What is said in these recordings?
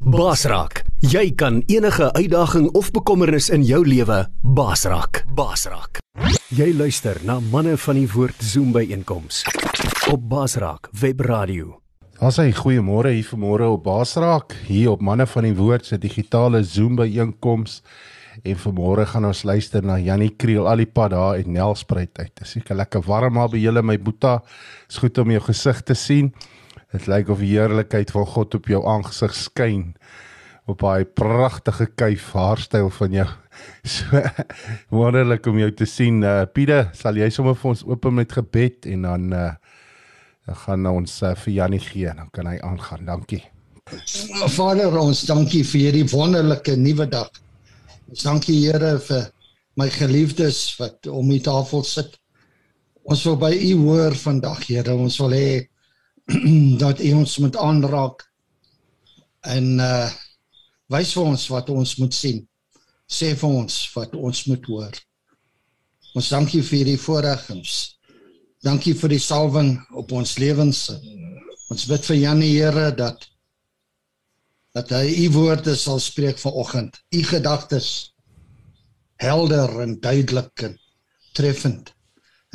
Basraak, jy kan enige uitdaging of bekommernis in jou lewe basraak. Basraak. Jy luister na manne van die woord Zoom by einkoms op Basraak Webradio. Ons sê goeiemôre hier vanmôre op Basraak, hier op manne van die woord se digitale Zoom by einkoms. En vanmôre gaan ons luister na Jannie Kriel al die pad daar uit Nelspruit uit. Dit is seker lekker warm maar by julle my boeta. Is goed om jou gesig te sien. Dit lyk of die heerlikheid van God op jou aangesig skyn op daai pragtige kuif haarstyl van jou. So wonderlik om jou te sien. Uh, Pieter, sal jy sommer vir ons open met gebed en dan uh, dan gaan ons uh, vir Jannie gee, dan kan hy aangaan. Dankie. Vader, ons dankie vir hierdie wonderlike nuwe dag. Ons dankie Here vir my geliefdes wat om die tafel sit. Ons wil by U hoor vandag, Here. Ons wil hê dat U ons moet aanraak en uh wys vir ons wat ons moet sien. Sê vir ons wat ons moet hoor. Ons dankie vir hierdie voorregings. Dankie vir die salwing op ons lewens. Ons bid vir Janie Here dat dat hy u woorde sal spreek vanoggend. U gedagtes helder en duidelik en treffend.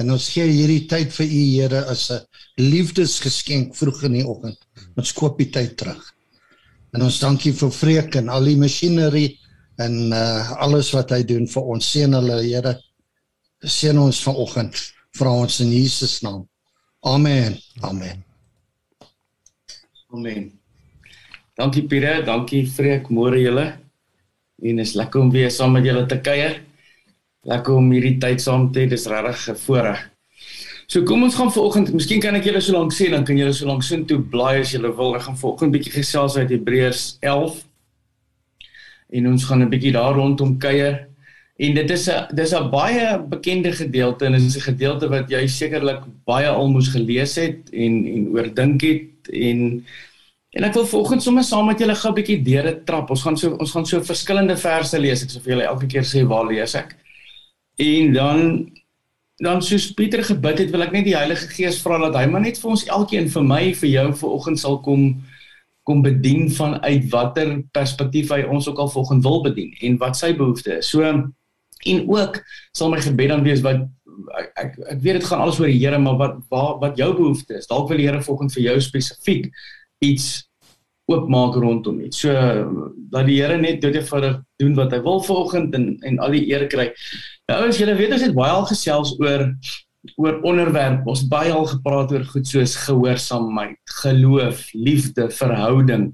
En ons gee hierdie tyd vir u Here as 'n liefdesgeskenk vroeg in die oggend. Ons koop die tyd terug. En ons dankie vir Freek en al die masjinerie en uh alles wat hy doen vir ons. Seën hulle Here. Seën ons vanoggend. Vra ons in Jesus naam. Amen. Amen. Amen. Dankie Pieter, dankie Freek, môre julle. En is lekker om weer saam met julle te kuier. Lekker om hierdie tyd saam te hê, dis regtig 'n voorreg. So kom ons gaan vanoggend, miskien kan ek julle so lank sê dan kan julle so lank sin toe blaai as julle wil. Ek gaan vanoggend bietjie gesels uit Hebreërs 11. En ons gaan 'n bietjie daar rondom kuier. En dit is 'n dis 'n baie bekende gedeelte en dit is 'n gedeelte wat jy sekerlik baie al moes gelees het en en oordink het en En ek wil vanoggend sommer saam met julle gou 'n bietjie deur dit trap. Ons gaan so ons gaan so verskillende verse lees. Ek sê vir julle elke keer sê waar lees ek. En dan dan soos Pieter gebid het, wil ek net die Heilige Gees vra dat hy maar net vir ons elkeen vir my vir jou vanoggend sal kom kom bedien vanuit watter perspektief hy ons ook al vanoggend wil bedien en wat sy behoefte is. So en ook sal my gebed dan wees wat ek ek, ek weet dit gaan alles oor die Here, maar wat wat wat jou behoefte is. Dalk wil die Here vanoggend vir jou spesifiek iets oopmaak rondom iets. So dat die Here net dit eenvoudig doen wat hy wil vanoggend en en al die eer kry. Nou as julle weet ons het baie al gesels oor oor onderwerp. Ons baie al gepraat oor goed soos gehoorsaamheid, geloof, liefde, verhouding.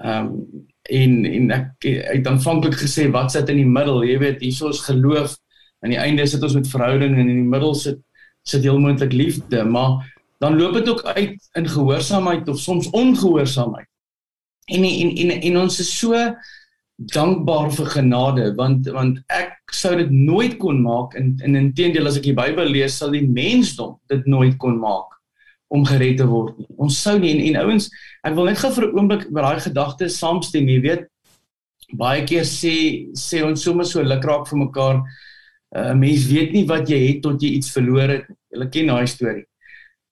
Ehm um, en en ek het aanvanklik gesê wat sit in die middel? Jy weet, hier is geloof aan die einde sit ons met verhouding en in die middel sit sit heel moontlik liefde, maar dan loop dit ook uit in gehoorsaamheid of soms ongehoorsaamheid. En en en en ons is so dankbaar vir genade want want ek sou dit nooit kon maak en in inteendeel as ek die Bybel lees sal die mensdom dit nooit kon maak om gered te word nie. Ons sou nie en, en ouens ek wil net gou vir 'n oomblik met daai gedagte saamstem. Jy weet baie keer sê sê ons sommer so lukraak vir mekaar. 'n uh, Mens weet nie wat jy het tot jy iets verloor het. Jy ken daai storie.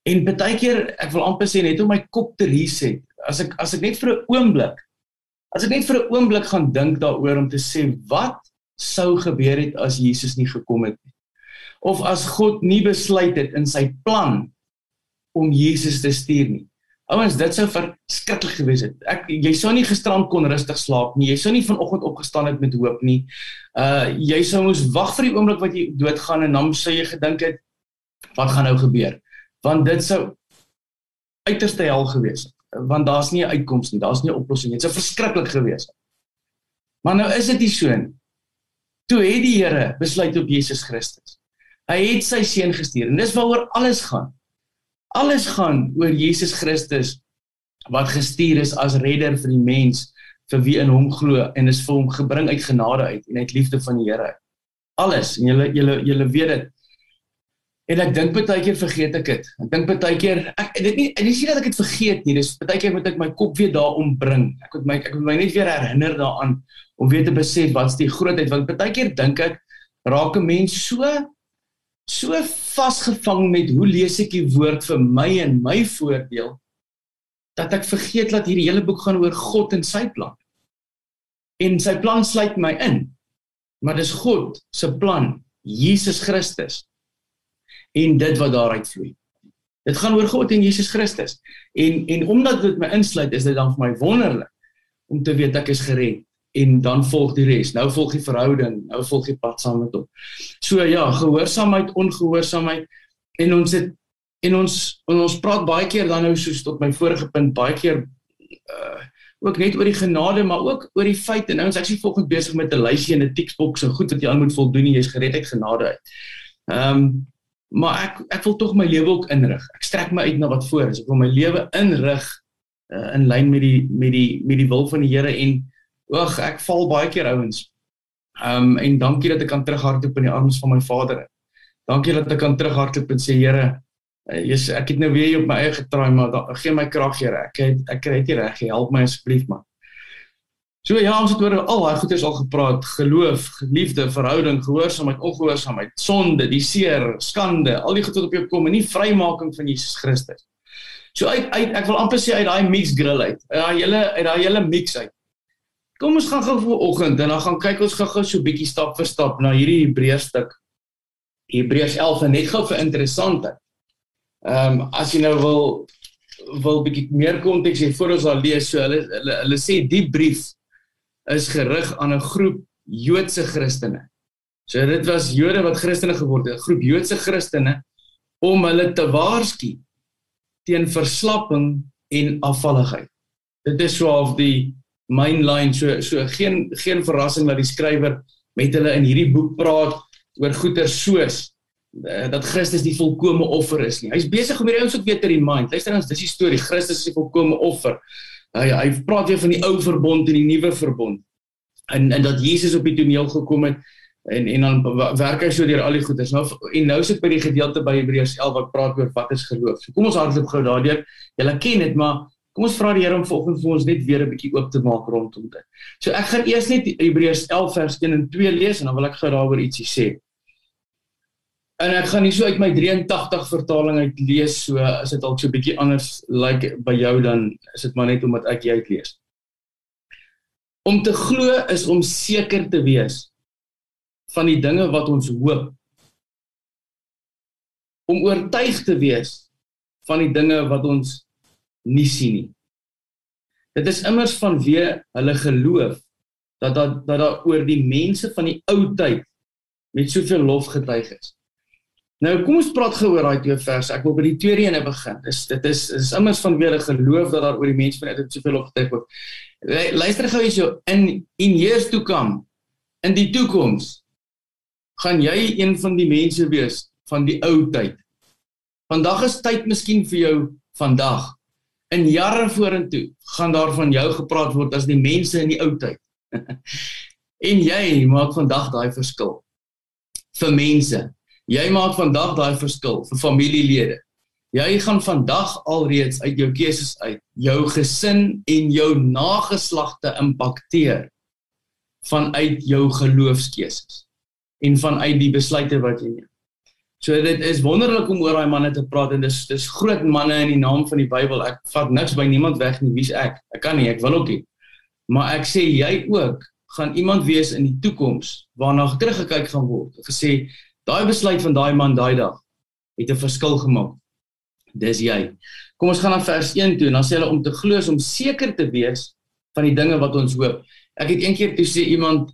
En baie keer ek wil amper sê net om my kop te reset as ek as ek net vir 'n oomblik as ek net vir 'n oomblik gaan dink daaroor om te sê wat sou gebeur het as Jesus nie gekom het nie. Of as God nie besluit het in sy plan om Jesus te stuur nie. Ouens dit sou verskriklik gewees het. Ek jy sou nie gisterand kon rustig slaap nie. Jy sou nie vanoggend opgestaan het met hoop nie. Uh jy sou moes wag vir die oomblik wat jy doodgaan en dan sou jy gedink het wat gaan nou gebeur? Want dit sou uiterste hel gewees het. Want daar's nie 'n uitkoms nie, daar's nie 'n oplossing nie. Dit sou verskriklik gewees het. Maar nou is dit nie so nie. Toe het die Here besluit op Jesus Christus. Hy het sy seun gestuur en dis waaroor alles gaan. Alles gaan oor Jesus Christus wat gestuur is as redder vir die mens vir wie in hom glo en is vir hom gebring uit genade uit en uit liefde van die Here. Alles en julle julle julle weet dit. En ek dink baie keer vergeet ek dit. Ek dink baie keer ek dit nie en nie sê dat ek dit vergeet nie. Dis baie keer moet ek my kop weer daaroor bring. Ek moet my ek moet my net weer herinner daaraan om weer te besef wat's die grootheid want baie keer dink ek raak 'n mens so so vasgevang met hoe lees ek die woord vir my en my voordeel dat ek vergeet dat hierdie hele boek gaan oor God en sy plan. En sy plan sluit my in. Maar dis God se plan, Jesus Christus. En dit wat daaruit vloei. Dit gaan oor God en Jesus Christus. En en omdat dit my insluit, is dit dan vir my wonderlik om te weet ek is gered en dan volg die res. Nou volg die verhouding, nou volg die pad saam met hom. So ja, gehoorsaamheid, ongehoorsaamheid en ons het en ons en ons praat baie keer dan nou soos tot my vorige punt baie keer uh ook net oor die genade maar ook oor die feit en nou ons ek's volgens besig met 'n lysie en 'n tiksboks en goed wat jy aan moet voldoen jy's gered uit genade uit. Ehm um, maar ek ek wil tog my lewe ook inrig. Ek strek my uit na wat voor is. Ek wil my lewe inrig uh, in lyn met die met die met die wil van die Here en Ag, ek val baie keer ouens. Ehm um, en dankie dat ek kan terughardloop in die arms van my Vader. Dankie dat ek kan terughardloop en sê Here, uh, Jesus, ek het nou weer op my eie getraai, maar da, gee my krag, Here. Ek het ek kry dit reg. Help my asseblief, man. So ja, ons het oor al daai goeders al gepraat. Geloof, liefde, verhouding, gehoorsaamheid, ongehoorsaamheid, sonde, die seer, skande, al die goed wat op jou kom en nie vrymaking van Jesus Christus. So uit, uit ek wil amper sê uit daai mix grill uit. Uit daai hele uit daai hele mix uit. Kom ons gaan gou vir oggend en dan gaan kyk ons gou-gou so bietjie stap vir stap na hierdie Hebreërs stuk. Hebreërs 11 net gou vir interessante. Ehm um, as jy nou wil wil bietjie meer konteks hê voor ons al lees, so hulle hulle hulle sê die brief is gerig aan 'n groep Joodse Christene. So dit was Jode wat Christene geword het, 'n groep Joodse Christene om hulle te waarsku teen verslapping en afvalligheid. Dit is so of die mainline so so geen geen verrassing dat die skrywer met hulle in hierdie boek praat oor goeie soos uh, dat Christus die volkomme offer is nie. Hy's besig om hierdie ouens ook weer te remind. Luister ons, dis die storie. Christus is die volkomme offer. Hy hy praat weer van die ou verbond en die nuwe verbond. En en dat Jesus op die toneel gekom het en en dan werk hy so deur al die goeders. Nou en nou sit by die gedeelte by Hebreërs 11 wat praat oor wat is geloof. So kom ons hardloop gou daardeur. Julle ken dit, maar Kom ons vra die Here om vanoggend vir ons net weer 'n bietjie oop te maak rondom dit. So ek gaan eers net Hebreërs 11 vers 1 en 2 lees en dan wil ek gou daaroor ietsie sê. En ek gaan nie so uit my 83 vertaling uit lees so as dit dalk so 'n bietjie anders lyk like by jou dan is dit maar net omdat ek jy uitlees. Om te glo is om seker te wees van die dinge wat ons hoop. Om oortuig te wees van die dinge wat ons nie sien nie. Dit is immers vanwe hulle geloof dat dat dat daar oor die mense van die ou tyd met soveel lof getuig is. Nou kom ons praat gou oor daai twee verse. Ek wil by die tweede ene begin. Dis dit is is immers vanwe hulle geloof dat daar oor die mense van tyd soveel getuig word. Luister gou hierso in in years to come in die toekoms gaan jy een van die mense wees van die ou tyd. Vandag is tyd miskien vir jou vandag in jare vorentoe gaan daar van jou gepraat word as die mense in die ou tyd. en jy maak vandag daai verskil vir mense. Jy maak vandag daai verskil vir familielede. Jy gaan vandag alreeds uit jou keuses uit jou gesin en jou nageslagte impakteer vanuit jou geloofskeuses en vanuit die besluite wat jy neem. So dit is wonderlik om oor daai manne te praat en dis dis groot manne in die naam van die Bybel. Ek vat niks by niemand weg nie. Wie's ek? Ek kan nie, ek wil ook nie. Maar ek sê jy ook gaan iemand wees in die toekoms waarna teruggekyk gaan word. Gesê daai besluit van daai man daai dag het 'n verskil gemaak. Dis jy. Kom ons gaan na vers 1 toe en dan sê hulle om te glo om seker te wees van die dinge wat ons hoop. Ek het eendag toe sê iemand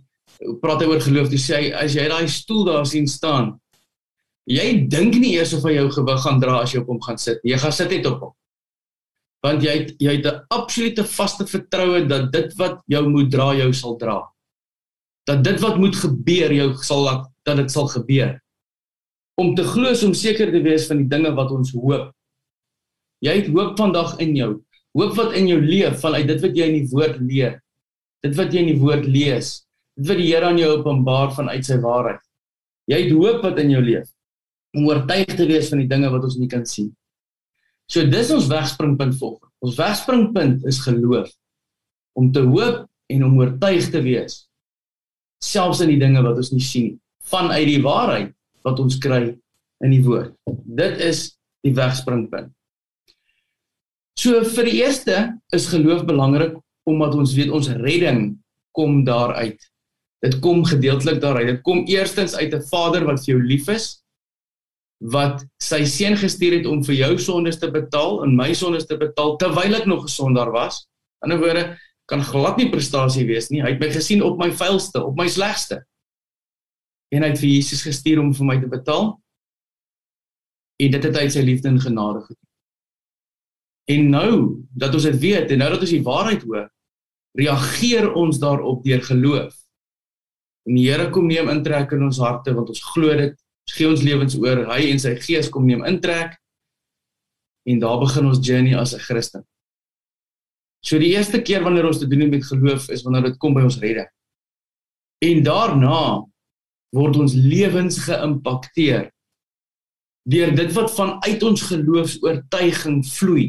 praat oor geloof, toe sê hy as jy daai stoel daar sien staan, Jy dink nie eers of hy jou gewig gaan dra as jy op hom gaan sit nie. Jy gaan sit net op hom. Want jy het, jy het 'n absolute vaste vertroue dat dit wat jou moet dra jou sal dra. Dat dit wat moet gebeur jou sal laat dat dit sal gebeur. Om te glo om seker te wees van die dinge wat ons hoop. Jy het hoop vandag in jou. Hoop wat in jou leef vanuit dit wat jy in die woord leer. Dit wat jy in die woord lees. Dit wat die Here aan jou openbaar vanuit sy waarheid. Jy het hoop wat in jou leef om oortuig te wees van die dinge wat ons nie kan sien. So dis ons wegspringpunt volgens. Ons wegspringpunt is geloof. Om te hoop en om oortuig te wees selfs in die dinge wat ons nie sien nie, vanuit die waarheid wat ons kry in die woord. Dit is die wegspringpunt. So vir die eerste is geloof belangrik omdat ons weet ons redding kom daaruit. Dit kom gedeeltelik daaruit. Dit kom eerstens uit 'n Vader wat vir jou lief is wat sy seun gestuur het om vir jou sondes te betaal en my sondes te betaal terwyl ek nog 'n sondaar was. In 'n woorde kan glad nie prestasie wees nie. Hy het my gesien op my vuilste, op my slegste. En hy het vir Jesus gestuur om vir my te betaal. En dit het hy uit sy liefde en genade gedoen. En nou dat ons dit weet en nou dat ons die waarheid hoor, reageer ons daarop deur geloof. En die Here kom neem intrek in ons harte want ons glo dit. Ons gee ons lewens oor. Hy en sy Gees kom neem intrek. En daar begin ons journey as 'n Christen. So die eerste keer wanneer ons te doen het met geloof is wanneer dit kom by ons redding. En daarna word ons lewens geïmpakteer deur dit wat vanuit ons geloofs-oortuiging vloei.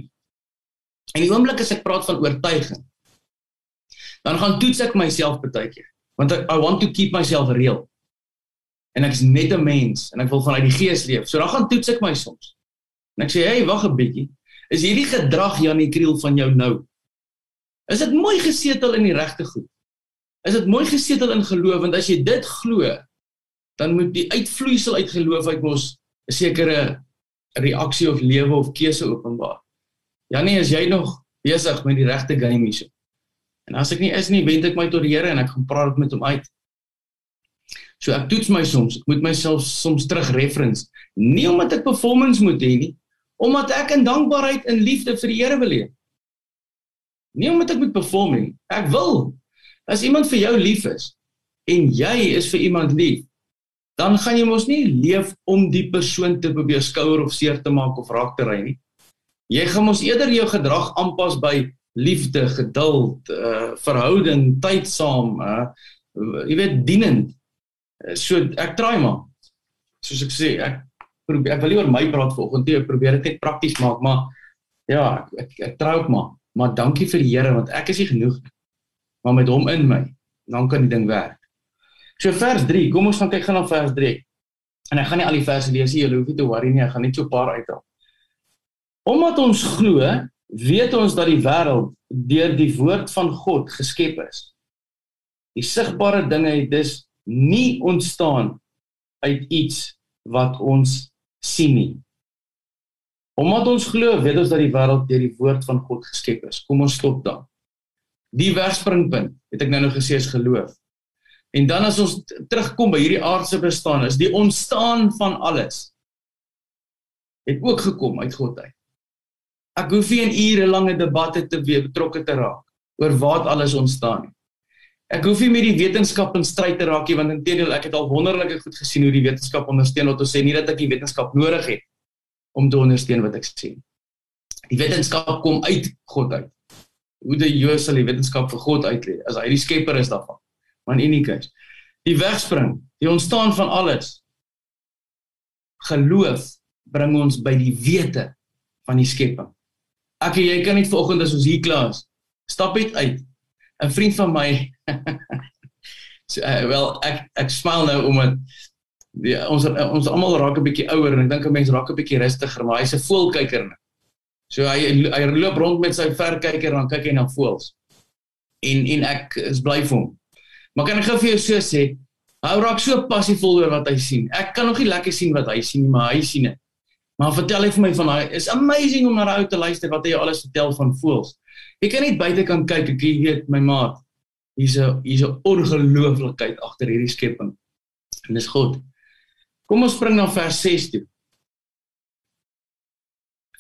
En die oomblik as ek praat van oortuiging, dan gaan toets ek myself baie keer want I, I want to keep myself real. En ek's net 'n mens en ek wil vanuit die gees leef. So dan gaan toets ek my soms. En ek sê hey wag 'n bietjie. Is hierdie gedrag Janie Kriel van jou nou? Is dit mooi gesetel in die regte goed? Is dit mooi gesetel in geloof? Want as jy dit glo dan moet die uitvloeisel uit geloof uit mos 'n sekere reaksie of lewe of keuse openbaar Janie is jy nog besig met die regte game hierso En as ek nie is nie, wend ek my tot die Here en ek gaan praat met hom uit. So ek toets my soms, ek moet myself soms terug reference, nie omdat ek performance moet hê nie, omdat ek in dankbaarheid en liefde vir die Here wil leef. Nie omdat ek moet perform nie. Ek wil as iemand vir jou lief is en jy is vir iemand lief, dan gaan jy mos nie leef om die persoon te probeer skouer of seer te maak of raak te ry nie. Jy gaan mos eerder jou gedrag aanpas by liefde, geduld, uh verhouding, tyd saam, uh jy weet dienend. Uh, so ek try maar. Soos ek sê, ek probeer ek wil nie oor my praat vanoggend nie, ek probeer dit net prakties maak, maar ja, ek ek, ek try ook maar. Maar dankie vir die Here want ek is nie genoeg nie. Maar met hom in my, dan kan die ding werk. So vers 3, kom ons gaan kyk gaan na vers 3. En ek gaan nie al die verse lees nie, jy hoef nie te worry nie, ek gaan net so 'n paar uithaal. Omdat ons glo weet ons dat die wêreld deur die woord van God geskep is. Die sigbare dinge het dus nie ontstaan uit iets wat ons sien nie. Omdat ons glo, weet ons dat die wêreld deur die woord van God geskep is. Kom ons stop daar. Die wegspringpunt, het ek nou nou gesê is geloof. En dan as ons terugkom by hierdie aardse bestaan, is die ontstaan van alles het ook gekom uit God uit. Ek hoef nie 'n ure lange debatte te weer betrokke te raak oor waar alles ontstaan nie. Ek hoef nie met die wetenskap in stryd te raak nie want intedeel ek het al wonderlike goed gesien hoe die wetenskap ondersteun wat ons sê nie dat ek die wetenskap nodig het om te ondersteun wat ek sê. Die wetenskap kom uit God uit. Hoe die Jood sal die wetenskap vir God uitlei as hy die skepper is daarvan. In enige geval, die wegspring, die ontstaan van alles geloof bring ons by die wete van die skepping. Ek jy kan net vanoggend as ons hier klaar is, stap net uit. 'n Vriend van my so, uh, wel ek ek smil nou omdat die, ons ons almal raak 'n bietjie ouer en ek dink 'n mens raak 'n bietjie rustiger, maar hy's 'n voelkyker. So hy hy loop rond met sy verkyker en dan kyk hy na voëls. En en ek is bly vir hom. Maar kan ek gou vir jou so sê, hy raak so passievol oor wat hy sien. Ek kan nog nie lekker sien wat hy sien nie, maar hy sien dit. Maar vertel hy vir my van daai is amazing om na daai ou te luister wat hy alles vertel van voels. Ek kan net buite kan kyk, ek weet my maat. Hier's 'n hier's 'n ongelooflikheid agter hierdie skepping. En dis God. Kom ons spring na vers 6 toe.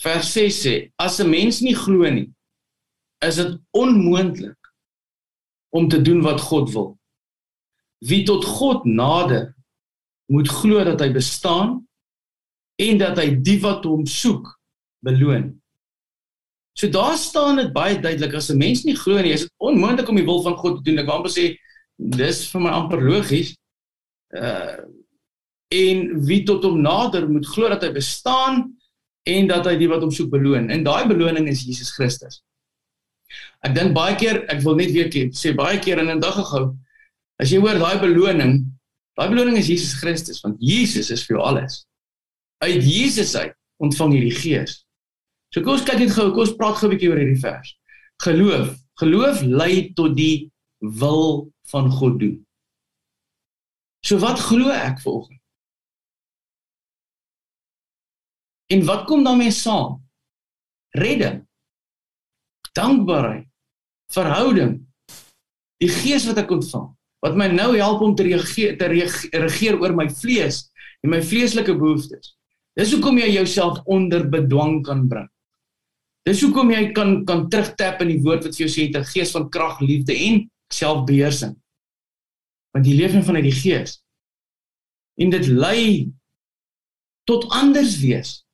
Vers 6 sê: As 'n mens nie glo nie, is dit onmoontlik om te doen wat God wil. Wie tot God nader, moet glo dat hy bestaan en dat hy die wat hom soek beloon. So daar staan dit baie duidelik as 'n mens nie glo nie, is dit onmoontlik om die wil van God te doen. Ek wou amper sê dis vir my amper logies. Uh en wie tot hom nader moet glo dat hy bestaan en dat hy die wat hom soek beloon. En daai beloning is Jesus Christus. Ek dink baie keer, ek wil net weer sê baie keer in 'n dag gehou, as jy hoor daai beloning, daai beloning is Jesus Christus want Jesus is vir jou alles uit Jesus uit ontvang hierdie gees. So kom ons kyk net gou, kom ons praat gou 'n bietjie oor hierdie vers. Geloof, geloof lei tot die wil van God doen. So wat glo ek vanoggend? En wat kom daarmee saam? Redding. Dankbaarheid. Verhouding. Die gees wat ek ontvang wat my nou help om te reageer te reageer oor my vlees en my vleeslike behoeftes. Dis hoekom jy jouself onder bedwang kan bring. Dis hoekom jy kan kan terugtap in die woord wat vir jou sê dit 'n gees van krag, liefde en selfbeheersing. Want jy leef in vanuit die gees. En dit lei tot anders wees.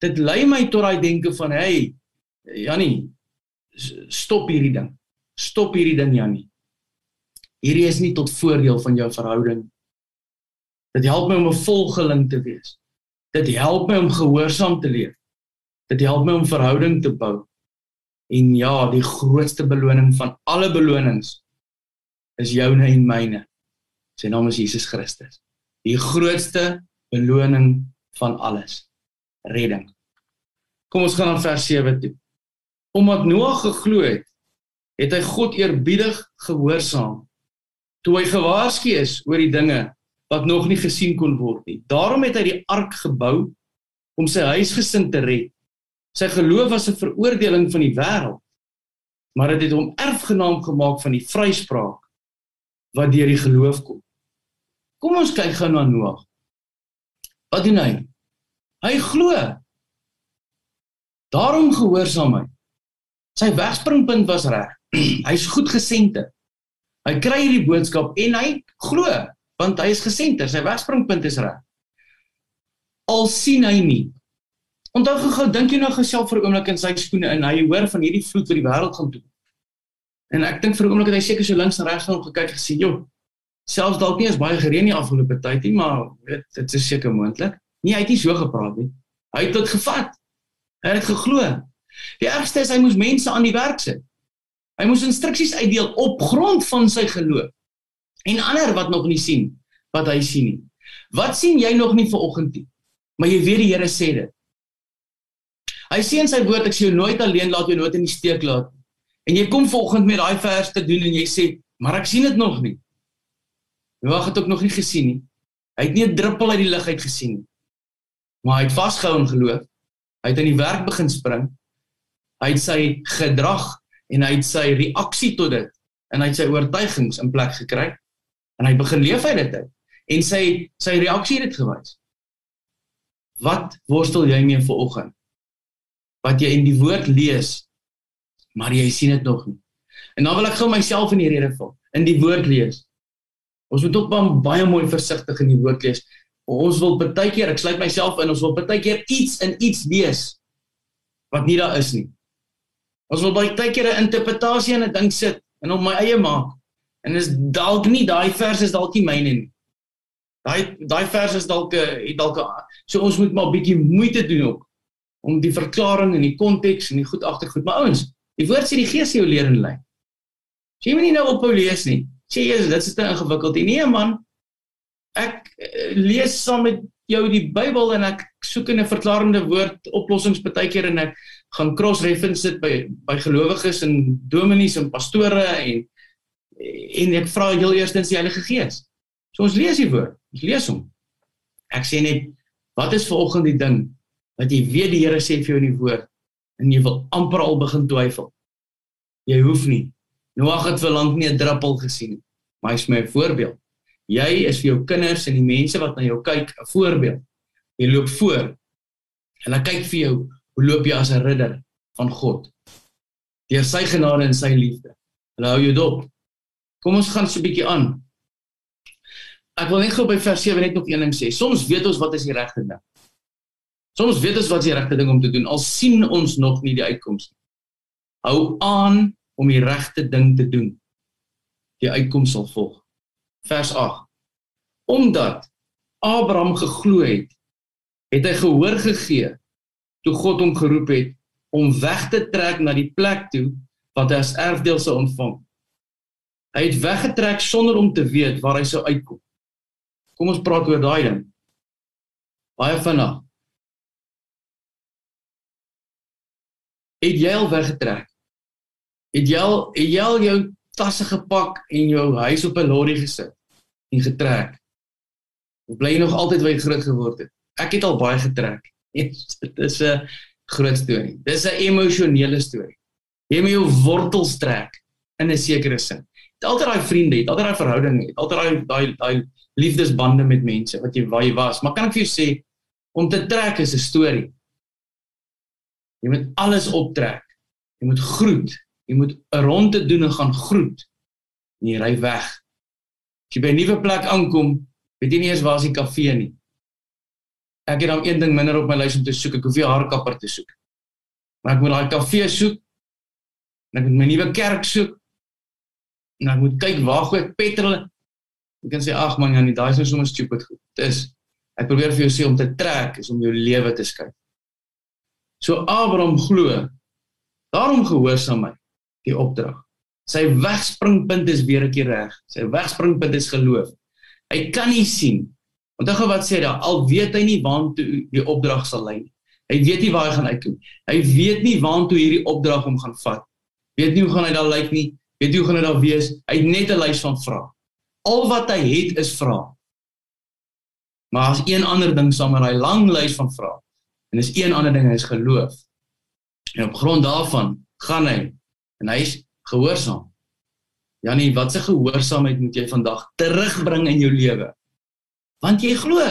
Dit lei my tot daai denke van hey Jannie stop hierdie ding. Stop hierdie ding Jannie. Hierdie is nie tot voordeel van jou verhouding. Dit help my om 'n volgeling te wees. Dit help my om gehoorsaam te leef. Dit help my om verhouding te bou. En ja, die grootste beloning van alle belonings is joune en myne. Sy naam is Jesus Christus. Die grootste beloning van alles. Redding. Kom ons gaan na vers 7 toe. Omdat Noag geglo het, het hy God eerbiedig gehoorsaam toe hy gewaarsku is oor die dinge wat nog nie gesien kon word nie. Daarom het hy die ark gebou om sy huisgesin te red. Sy geloof was 'n veroordeling van die wêreld, maar dit het, het hom erfgenaam gemaak van die vryspraak wat deur die geloof kom. Kom ons kyk gou na Noag. Wat doen hy? Hy glo. Daarom gehoorsaam hy. Sy wegspringpunt was reg. Hy's goed gesente. Hy kry hierdie boodskap en hy glo want hy is gesenter, sy wegspringpunt is reg. Al sien hy nie. Onthou gou, dink jy nou geself vir 'n oomblik in sy skoene en hy hoor van hierdie vloed wat die wêreld gaan doen. En ek dink vir 'n oomblik het hy seker so links en regs van hom gekyk en gesê, "Jo, selfs dalk nie as baie gereën nie afgelope tyd nie, maar weet, dit is seker moontlik." Nee, hy het nie so gepraat nie. Hy het dit gevat. Hy het geglo. Die ergste is hy moes mense aan die werk sit. Hy moes instruksies uitdeel op grond van sy geloof en ander wat nog nie sien wat hy sien nie. Wat sien jy nog nie vanoggend nie? Maar jy weet die Here sê dit. Hy sê in sy woord ek sê jou nooit alleen laat jou nooit in die steek laat. En jy kom vanoggend met daai vers te doen en jy sê, maar ek sien dit nog nie. Wag het ook nog nie gesien nie. Hy het nie 'n druppel uit die lug uit gesien nie. Maar hy het vasgehou in geloof. Hy het in die werk begin spring. Hy het sy gedrag en hy het sy reaksie tot dit en hy het sy oortuigings in plek gekry en hy begin leef uit dit uit. En sy sy reaksie het dit gewys. Wat worstel jy mee vir oggend wat jy in die woord lees maar jy sien dit nog nie. En dan wil ek gou myself in die rede val in die woord lees. Ons moet ook baie mooi versigtig in die woord lees. Ons wil baie keer ek sluit myself in ons wil baie keer iets in iets lees wat nie daar is nie ons wil baie keer 'n interpretasie in 'n ding sit en op my eie maak En is dalk nie daai vers is dalk nie myne nie. Daai daai vers is dalk het dalk so ons moet maar 'n bietjie moeite doen ook om die verklaring en die konteks en die goed agtergoed. Maar ouens, die woord sê die Gees sê jou leer en lei. Jy moet nie nou op lees nie. Sê jy dit is te ingewikkeld. Nee man. Ek eh, lees saam met jou die Bybel en ek soek in 'n verklarende woord oplossings baie keer en ek gaan cross reference dit by by gelowiges en dominees en pastore en en ek vra heel eerstens die Heilige Gees. So ons lees die woord, ons lees hom. Ek sê net wat is vanoggend die ding wat jy weet die Here sê vir jou in die woord en jy wil amper al begin twyfel. Jy hoef nie. Noag het vir lank nie 'n druppel gesien nie. Maar hy's my voorbeeld. Jy is vir jou kinders en die mense wat na jou kyk 'n voorbeeld. Jy loop voor. Hulle kyk vir jou loop jy as 'n ridder van God. Deur sy genade en sy liefde. Hulle hou jou dop. Kom ons gaan so 'n bietjie aan. Ek wil net gou by vers 7 net nog een ding sê. Soms weet ons wat is die regte ding. Soms weet ons wat is die regte ding om te doen al sien ons nog nie die uitkoms nie. Hou aan om die regte ding te doen. Die uitkoms sal volg. Vers 8. Omdat Abraham geglo het, het hy gehoor gegee toe God hom geroep het om weg te trek na die plek toe wat hy as erfdeel sou ontvang. Hy het weggetrek sonder om te weet waar hy sou uitkom. Kom ons praat oor daai ding. Baie vinnig. Het jy al weggetrek? Het jy al het jy al jou tasse gepak en jou huis op 'n lorry gesit en getrek? Of bly jy nog altyd waar jy groot geword het? Ek het al baie getrek. Dit is 'n groot storie. Dis 'n emosionele storie. Jy moet jou wortels trek in 'n sekere sin. Jy het altyd daai vriende, jy het altyd daai verhouding, jy het altyd daai daai daai liefdesbande met mense wat jy waar jy was. Maar kan ek vir jou sê om te trek is 'n storie. Jy moet alles optrek. Jy moet groet. Jy moet 'n ronde doen en gaan groet. En jy ry weg. As jy by 'n nuwe plek aankom, weet jy nie eens waar is die kafee nie. Ek het dan een ding minder op my lys om te soek. Ek hoef nie haarkapper te soek. Maar ek moet daai kafee soek. En ek moet my nuwe kerk soek. En ek moet kyk waar gooi ek petrol. Ek kan sê ag man, Janie, daai is nou sommer stupid goed. Dis ek probeer vir jou sê om te trek is om jou lewe te skryf. So Abraham glo. Daarom gehoorsaam hy die opdrag. Sy wegspringpunt is weer 'n keer reg. Sy wegspringpunt is geloof. Hy kan nie sien. Onthou wat sê daar, al weet hy nie waantoe die opdrag sal lei nie. Hy weet nie waar hy gaan uitkom. Hy weet nie waantoe hierdie opdrag hom gaan vat. Weet nie hoe gaan hy daar lyk nie. Weet nie hoe gaan hy daar wees. Hy het net 'n lys van vrae. Al wat hy het is vrae. Maar as een ander ding saam met daai lang lys van vrae. En dis een ander ding, is geloof. En op grond daarvan gaan hy en hy is gehoorsaam. Janie, wat se gehoorsaamheid moet jy vandag terugbring in jou lewe? Want jy glo.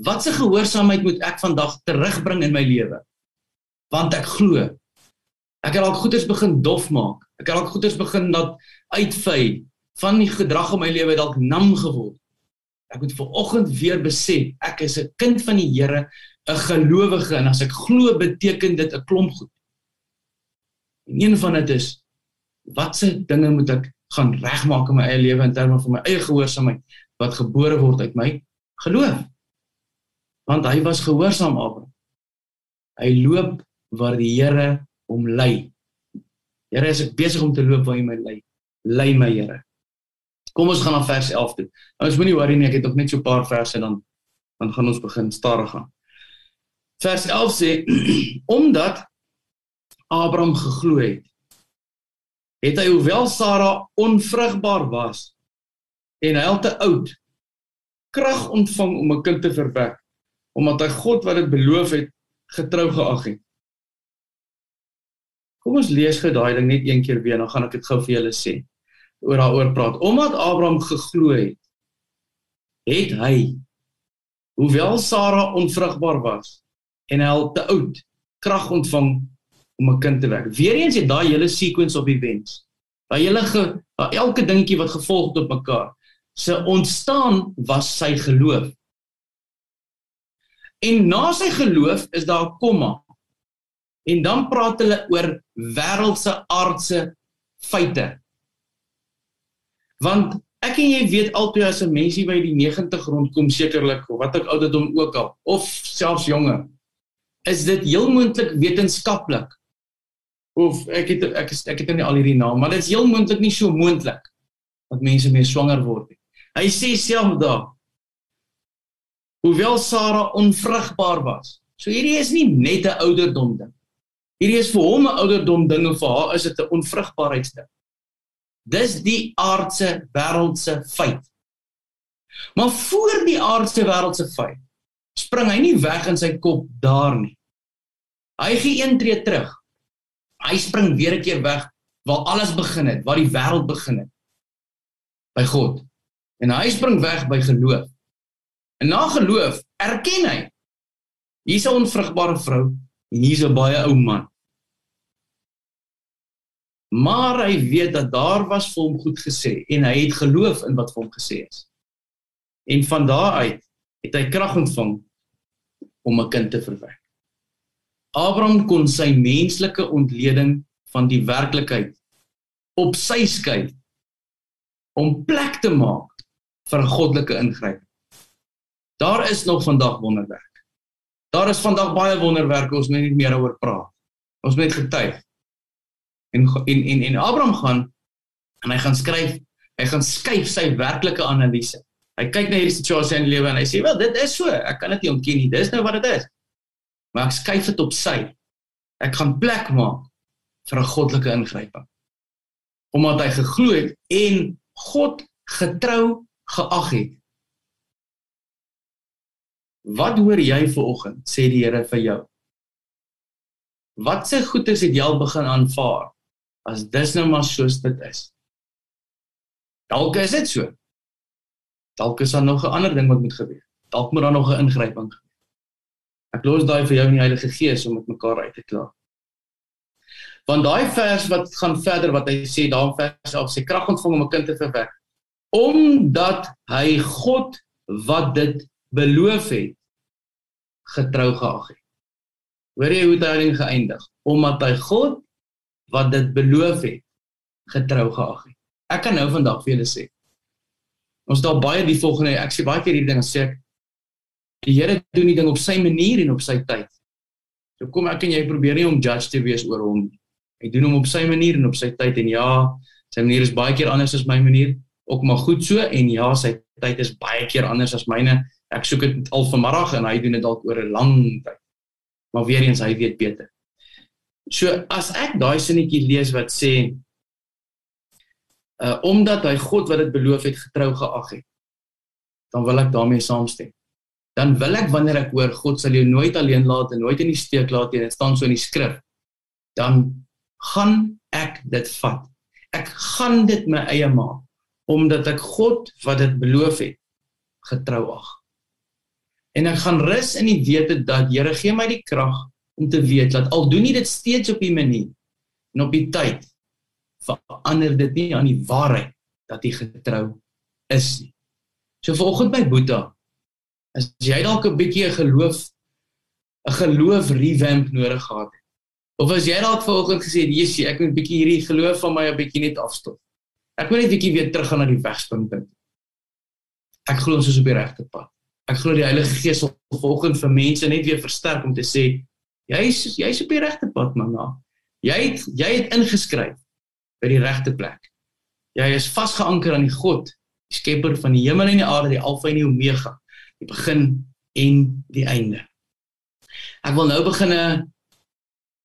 Wat se gehoorsaamheid moet ek vandag terugbring in my lewe? Want ek glo. Ek het al goeders begin dof maak. Ek het al goeders begin dat uitvy van die gedrag in my lewe dalk nam geword. Ek moet vanoggend weer besef ek is 'n kind van die Here 'n gelowige en as ek glo beteken dit 'n klomp goed. En een van dit is watse dinge moet ek gaan regmaak in my eie lewe in terme van my eie gehoorsaamheid wat gebore word uit my geloof. Want hy was gehoorsaam Abraham. Hy loop waar die Here hom lei. Here, as ek besig om te loop waar jy my lei, lei my Here. Kom ons gaan na vers 11 toe. Ons moenie worry nie, ek het nog net so 'n paar verse dan dan gaan ons begin stadig gaan. Vers 11 sê omdat Abraham geglo het, het hy hoewel Sara onvrugbaar was en hy al te oud krag ontvang om 'n kind te verwek omdat hy God wat dit beloof het getrou geag het. Kom ons lees gou daai ding net een keer weer, dan gaan ek dit gou vir julle sê. Oor daaroor praat. Omdat Abraham geglo het, het hy hoewel Sara onvrugbaar was en hy al te oud krag ontvang om 'n kind te wek. Weereens het daai hele sequence op events. Daai hele ge, daai elke dingetjie wat gevolg het op mekaar. Se ontstaan was sy geloof. En na sy geloof is daar 'n komma. En dan praat hulle oor wêreldse aardse feite. Want ek en jy weet altyd as 'n mensie by die 90 rondkom sekerlik of wat ek ouderdom ook al of selfs jonger is dit heel moontlik wetenskaplik of ek het ek is, ek het nie al hierdie naam maar dit is heel moontlik nie so moontlik dat mense mee swanger word nie. Hy sê self daar hoewel Sara onvrugbaar was. So hierdie is nie net 'n ouderdom ding. Hierdie is vir hom 'n ouderdom ding en vir haar is dit 'n onvrugbaarheidsding. Dis die aardse wêreldse feit. Maar voor die aardse wêreldse feit spring hy nie weg in sy kop daar nie. Hy gee een tree terug. Hy spring weer 'n keer weg waar alles begin het, waar die wêreld begin het. By God. En hy spring weg by geloof. En na geloof erken hy hier's 'n onvrugbare vrou en hier's 'n baie ou man. Maar hy weet dat daar was vir hom goed gesê en hy het geloof in wat vir hom gesê is. En van daardie uit het hy krag ontvang om 'n kind te verwek. Abraham kon sy menslike ontleding van die werklikheid op sy skei om plek te maak vir 'n goddelike ingryping. Daar is nog vandag wonderwerk. Daar is vandag baie wonderwerke ons moet nie meer oor praat. Ons moet getuig. En en en en Abraham gaan en hy gaan skryf, hy gaan skuif sy werklike analise. Hy kyk na hierdie situasie in die lewe en hy sê, "Wel, dit is so. Ek kan dit nie ontken nie. Dis nou wat dit is." Maar ek skuif dit op sy. Ek gaan plek maak vir 'n goddelike ingryping. omdat hy geglo het en God getrou geag het. Wat hoor jy vanoggend sê die Here vir jou? Wat se goedes het jy al begin aanvaar as dis nou maar soos dit is? Dalk is dit so. Dalk is daar nog 'n ander ding wat moet gebeur. Dalk moet daar nog 'n ingryping gebeur. Ek los daai vir jou in die Heilige Gees om met mekaar uit te klaar. Want daai vers wat gaan verder wat hy sê daar in vers 11 sê krag ontvang om 'n kind te verwek omdat hy God wat dit beloof het getrou geag het. Hoor jy hoe dit ding geëindig? Omdat hy God wat dit beloof het getrou geag het. Ek kan nou vandag vir julle sê. Ons daar baie die volgende ek sê baie keer hierdie ding sê ek die Here doen die ding op sy manier en op sy tyd. So kom ek en jy probeer nie om judge te wees oor hom. Hy doen hom op sy manier en op sy tyd en ja, sy manier is baie keer anders as my manier, ook maar goed so en ja, sy tyd is baie keer anders as myne. Ek soek dit al vanmiddag en hy doen dit dalk oor 'n lang tyd. Maar weer eens hy weet beter. So as ek daai sinnetjie lees wat sê uh omdat hy God wat dit beloof het getrou geag het, dan wil ek daarmee saamstem. Dan wil ek wanneer ek hoor God sal jou nooit alleen laat en nooit in die steek laat nie, dit staan so in die skrif, dan gaan ek dit vat. Ek gaan dit my eie maak omdat ek God wat dit beloof het getrou ag. En ek gaan rus in die wete dat Here gee my die krag om te weet dat al doen nie dit steeds op die manier en op die tyd verander dit nie aan die waarheid dat hy getrou is nie. So vanoggend my boeta, as jy dalk 'n bietjie 'n geloof 'n geloof revamp nodig gehad het. Of as jy dalk vanoggend gesê het, "Jessie, ek moet bietjie hierdie geloof van my 'n bietjie net afstop." Ek wil net 'n bietjie weer teruggaan na die wegspringpunt. Ek glo ons is op die regte pad. Ek glo die Heilige Gees sal volgens vir mense net weer versterk om te sê jy's jy's op die regte pad mamma. Jy het jy het ingeskryf by die regte plek. Jy is vasgeanker aan die God, die skepper van die hemel en die aarde, die alfa en die omega, die begin en die einde. Ek wil nou beginne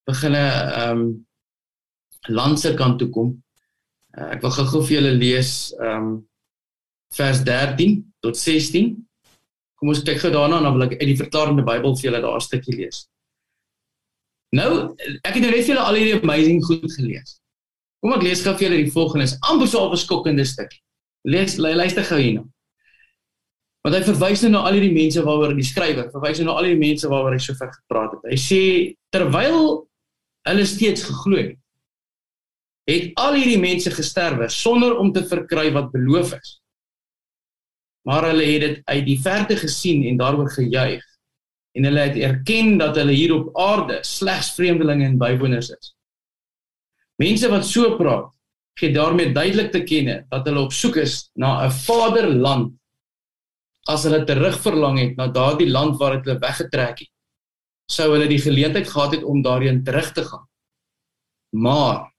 beginne ehm um, landse kant toe kom Uh, ek wil gou-gou vir julle lees ehm um, vers 13 tot 16. Kom ons kyk gou daarna en dan wil ek uit die verklarende Bybel vir julle daar 'n stukkie lees. Nou, ek het nou net vir julle al hierdie amazing goed gelees. Kom ek lees gou vir julle die volgende, amper so 'n verskokkende stukkie. Lees luister gou hierna. Want hy verwys nou na al hierdie mense waaroor die skrywer verwys nou na al hierdie mense waaroor hy so ver gepraat het. Hy sê terwyl hulle steeds geglo het het al hierdie mense gesterwe sonder om te verkry wat beloof is. Maar hulle het dit uit die verte gesien en daaroor gejuig en hulle het erken dat hulle hier op aarde slegs vreemdelinge en bywoners is. Mense wat so praat, gee daarmee duidelik te kenne dat hulle op soek is na 'n vaderland as hulle terugverlang het na daardie land waar hulle weggetrek het. Sou hulle die geleentheid gehad het om daarheen terug te gaan. Maar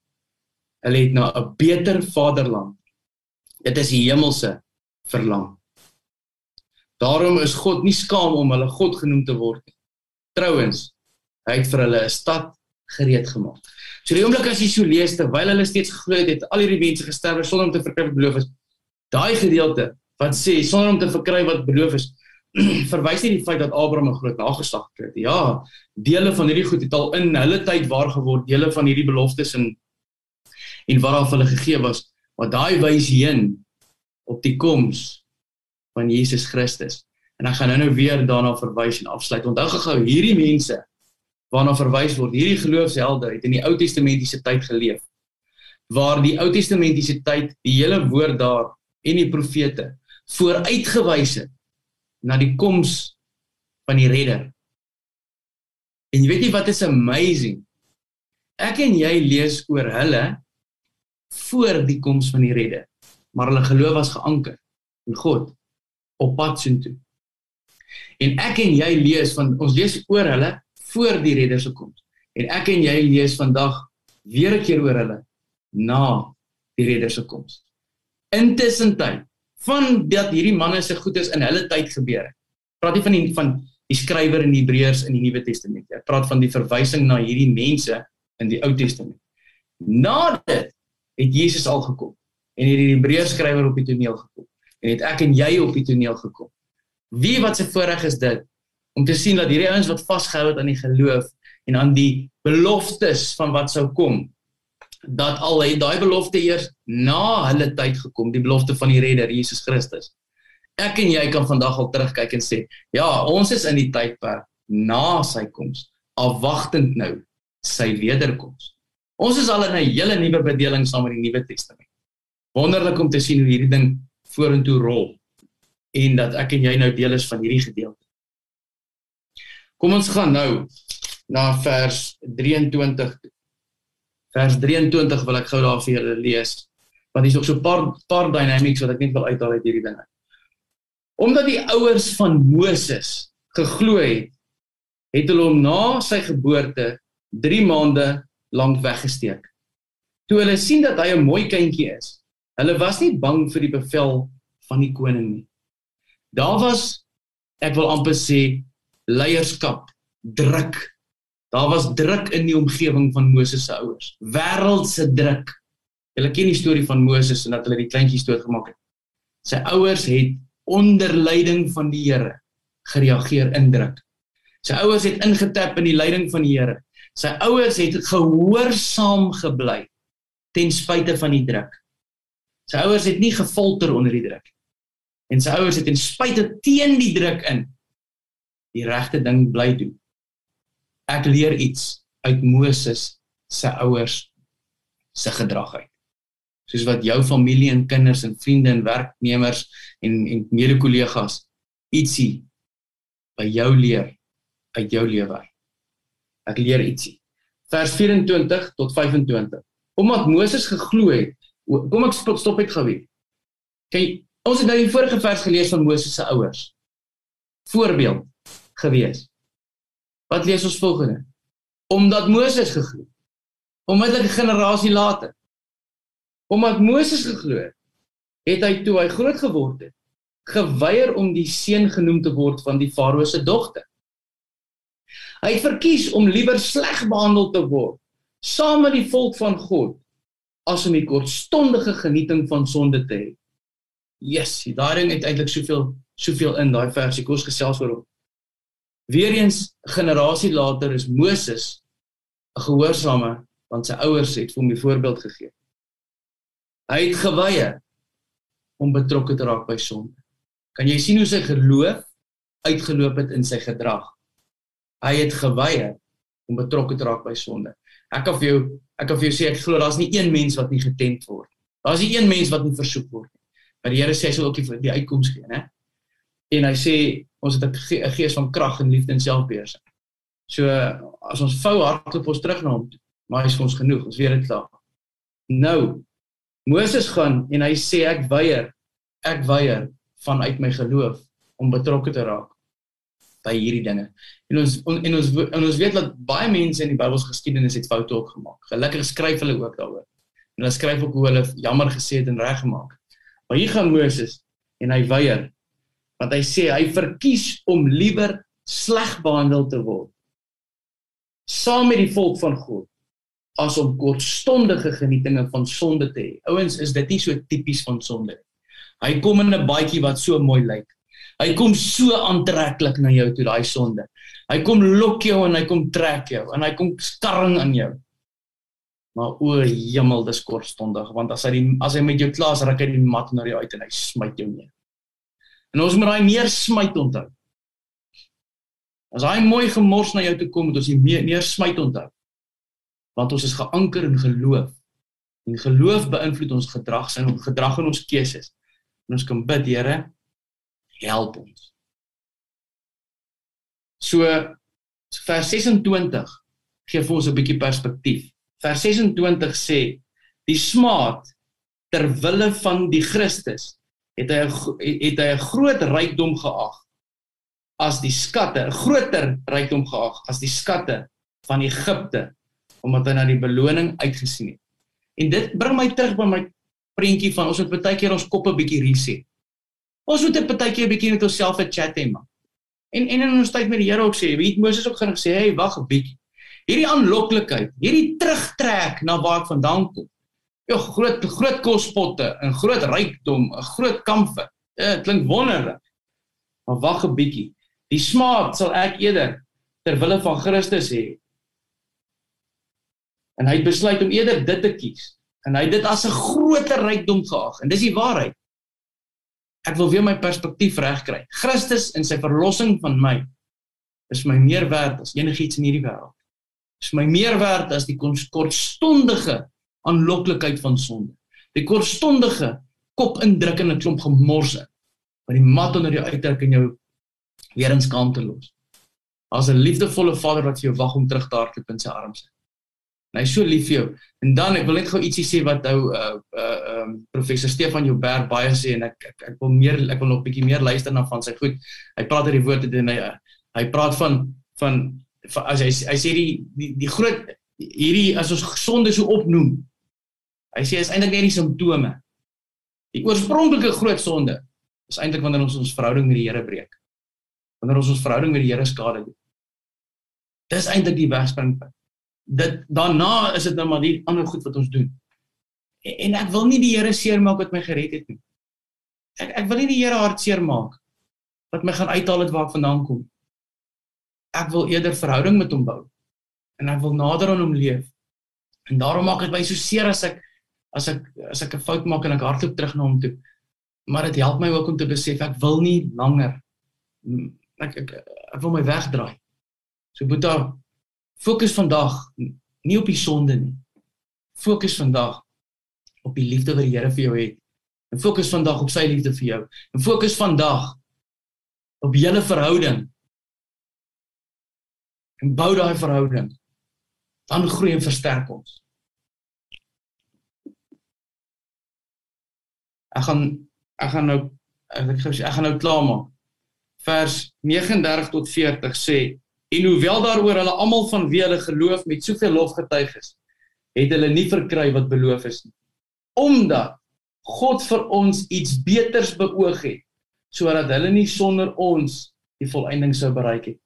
Hulle het na 'n beter vaderland. Dit is die hemelse verlang. Daarom is God nie skaam om hulle God genoem te word nie. Trouwens, hy het vir hulle 'n stad gereed gemaak. So die oomblik as jy so lees terwyl hulle steeds geglo het, al hierdie mense gesterf sonder om te verkry wat beloof is. Daai gedeelte wat sê sonder om te verkry wat beloof is, verwys nie die feit dat Abraham 'n groot nageslag gekry het. Ja, dele van hierdie goed het al in hulle tyd waar geword, dele van hierdie beloftes in en wat daar vir hulle gegee was wat daai wys heen op die koms van Jesus Christus. En ek gaan nou-nou weer daarna verwys en afsluit. Onthou gou hierdie mense waarna verwys word, hierdie geloofshelde het in die Ou Testamentiese tyd geleef. Waar die Ou Testamentiese tyd die hele woord daar en die profete vooruitgewys het na die koms van die redder. En jy weet nie wat is amazing? Ek en jy lees oor hulle voor die koms van die redder. Maar hulle geloof was geanker in God op pad soontoe. En ek en jy lees van ons lees oor hulle voor die redder se koms. En ek en jy lees vandag weer 'n keer oor hulle na die redder se koms. Intussen tyd van dat hierdie manne se goed is in hulle tyd gebeur het. Praat nie van die van die skrywer in Hebreërs in die Nuwe Testament. Ek praat van die verwysing na hierdie mense in die Ou Testament. Na dit het Jesus al gekom en het die Hebreërs skrywer op die toneel gekom en het ek en jy op die toneel gekom. Wie wat se voorreg is dit om te sien dat hierdie ouens wat vasgehou het aan die geloof en aan die beloftes van wat sou kom dat al het daai belofte eers na hulle tyd gekom, die belofte van die redder Jesus Christus. Ek en jy kan vandag al terugkyk en sê, ja, ons is in die tydperk na sy koms, afwagtend nou sy wederkoms. Ons is al in 'n hele nuwe bedeling saam met die Nuwe Testament. Wonderlik om te sien hoe hierdie ding vorentoe rol en dat ek en jy nou deel is van hierdie gedeelte. Kom ons gaan nou na vers 23. Vers 23 wil ek gou daar vir julle lees want hier's ook so 'n paar paar dynamics wat ek net wil uithaal uit hierdie dinge. Omdat die ouers van Moses geglo het, het hulle hom na sy geboorte 3 maande lank weggesteek. Toe hulle sien dat hy 'n mooi kindjie is, hulle was nie bang vir die bevel van die koning nie. Daar was ek wil amper sê leierskap, druk. Daar was druk in die omgewing van Moses se ouers. Wêreldse druk. Julle ken die storie van Moses en dat hulle die kleintjies doodgemaak het. Sy ouers het onder leiding van die Here gereageer in druk. Sy ouers het ingetap in die leiding van die Here. Sy ouers het gehoorsaam gebly ten spyte van die druk. Sy ouers het nie gefolter onder die druk. En sy ouers het ten spyte teen die druk in die regte ding bly doen. Ek leer iets uit Moses se ouers se gedrag uit. Soos wat jou familie en kinders en vriende en werknemers en en mede-kollegas ietsie by jou leer uit jou lewe. Ek leer ietsie. Vers 24 tot 25. Omdat Moses geglo het, kom ek stop net gou weer. Kyk, ons het nou die vorige vers gelees van Moses se ouers. Voorbeeld gewees. Wat lees ons volgende? Omdat Moses geglo het. Onmiddellik 'n generasie later. Omdat Moses geglo het, het hy toe hy groot geword het, geweier om die seun genoem te word van die farao se dogter. Hy het verkies om liewer sleg behandel te word saam met die volk van God as om die kortstondige genieting van sonde te hê. Yes, daai ding het eintlik soveel soveel in daai versie kos gesels oor hom. Weereens generasie later is Moses 'n gehoorsame want sy ouers het vir hom die voorbeeld gegee. Hy het geweier om betrokke te raak by sonde. Kan jy sien hoe sy geloof uitgeloop het in sy gedrag? Hy het geweier om betrokke te raak by sonde. Ek kan vir jou ek kan vir jou sê ek glo daar's nie een mens wat nie getent word. Daar's nie een mens wat nie versoek word nie. Maar die Here sê hy sal ook die, die uitkoms gee, né? En hy sê ons het 'n ge gees van krag en liefde en selfbeheersing. So as ons vou hardloop ons terug na hom, maar hy is vir ons genoeg, ons weet dit klaar. Nou Moses gaan en hy sê ek weier, ek weier vanuit my geloof om betrokke te raak by hierdie dinge. En ons on, en ons en ons weet dat baie mense in die Bybelse geskiedenis het foute ook gemaak. Gelukkig skryf hulle ook daaroor. En hulle skryf ook hoe hulle jammer gesê het en reggemaak. Maar hier gaan Moses en hy weier want hy sê hy verkies om liewer sleg behandel te word saam met die volk van God as om kortstondige genietinge van sonde te hê. Ouens, is dit nie so tipies van sonde nie. Hy kom in 'n baadjie wat so mooi lyk. Hy kom so aantreklik na jou toe daai sonde. Hy kom lok jou en hy kom trek jou en hy kom skarring aan jou. Maar o, hemel, dis kortstondig want as hy die, as hy met jou klaar is, raak hy die mat na jou uit en hy smyt jou neer. En ons moet daai neer smyt onthou. As hy mooi gemors na jou toe kom, moet ons die neer smyt onthou. Want ons is geanker in geloof. En geloof beïnvloed ons gedrag, sy gedrag en ons keuses. En ons kan bid, Here, help ons. So vers 26 gee vir ons 'n bietjie perspektief. Vers 26 sê die smaad ter wille van die Christus het hy het hy 'n groot rykdom geag as die skatte, 'n groter rykdom geag as die skatte van Egipte omdat hy na die beloning uitgesien het. En dit bring my terug by my prentjie van ons moet baie keer ons koppe bietjie reset. Ons moet 'n partykeer 'n bietjie met onsself 'n chat hê man. En en in ons tyd met die Here ook sê, weet Moses ook gaan sê, "Hey, wag 'n bietjie. Hierdie aanloklikheid, hierdie terugtrek na waar ek vandaan kom. Ja, groot groot kospotte en groot rykdom, 'n groot kamfer. Dit klink wonderlik. Maar wag 'n bietjie. Die smaak sal ek eerder ter wille van Christus hê. En hy het besluit om eerder dit te kies. En hy het dit as 'n groter rykdom geag. En dis die waarheid. Ek wil weer my perspektief regkry. Christus en sy verlossing van my is my meer werd as enigiets in hierdie wêreld. Is my meer werd as die kortstondige aanloklikheid van sonde. Die kortstondige kop indruk in 'n klomp gemorse wat die mat onder jou uitdruk en jou weer in skaamte los. As 'n liefdevolle vader wat vir jou wag om terug te hardloop in sy arms. En hy's so lief vir jou. En dan ek wil net gou ietsie sê wat ou uh uh um professor Stefan Joubert baie sê en ek ek, ek wil meer ek wil nog bietjie meer luister na van sy goed. Hy praat oor die woorde en hy hy praat van van, van as hy hy sê die die die groot hierdie as ons gesonde so opnoem Hy sê is eintlik net die simptome. Die oorspronklike groot sonde is eintlik wanneer ons ons verhouding met die Here breek. Wanneer ons ons verhouding met die Here skade doen. Dis eintlik die wegspringpunt. Dit daarna is dit nou maar die ander goed wat ons doen. En, ek wil nie die Here seermaak wat my gered het nie. Ek ek wil nie die Here hartseer maak wat my gaan uithaal het waar ek vandaan kom. Ek wil eerder verhouding met hom bou en ek wil nader aan hom leef. En daarom maak dit my so seer as ek as ek as ek 'n fout maak en ek hardloop terug na hom toe. Maar dit help my ook om te besef ek wil nie langer ek ek, ek wil my wegdraai. So Boeta, fokus vandag nie op die sonde nie. Fokus vandag op die liefde wat die Here vir jou het. En fokus vandag op sy liefde vir jou. En fokus vandag op julle verhouding. En bou daai verhouding. Dan groei en versterk ons. Ek gaan ek gaan nou ek ek, ek gaan nou klaar maak. Vers 39 tot 40 sê en hoewel daaroor hulle almal van wie hulle geloof met soveel lof getuig is, het hulle nie verkry wat beloof is nie. Omdat God vir ons iets beters beoog het sodat hulle nie sonder ons die volëinding sou bereik het.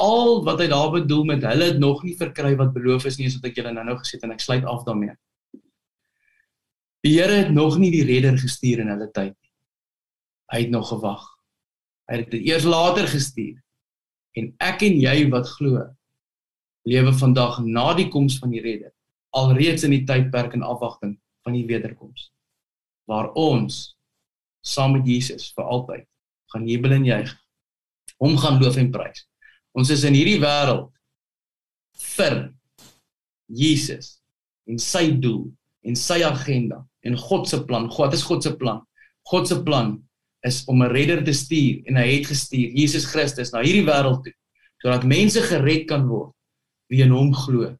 Al wat hy daar bedoel met hulle het nog nie verkry wat beloof is nie, is wat ek julle nou-nou gesê het en ek sluit af daarmee. Die Here het nog nie die redder gestuur in hulle tyd nie. Hy het nog gewag. Hy het dit eers later gestuur. En ek en jy wat glo, lewe vandag na die koms van die redder, alreeds in die tydperk en afwagting van die wederkoms. Waar ons saam met Jesus vir altyd gaan jubel en juig. Hom gaan loof en prys. Ons is in hierdie wêreld vir Jesus en sy doel en sy agenda en God se plan. God is God se plan. God se plan is om 'n redder te stuur en hy het gestuur Jesus Christus na hierdie wêreld toe sodat mense gered kan word wie in hom glo.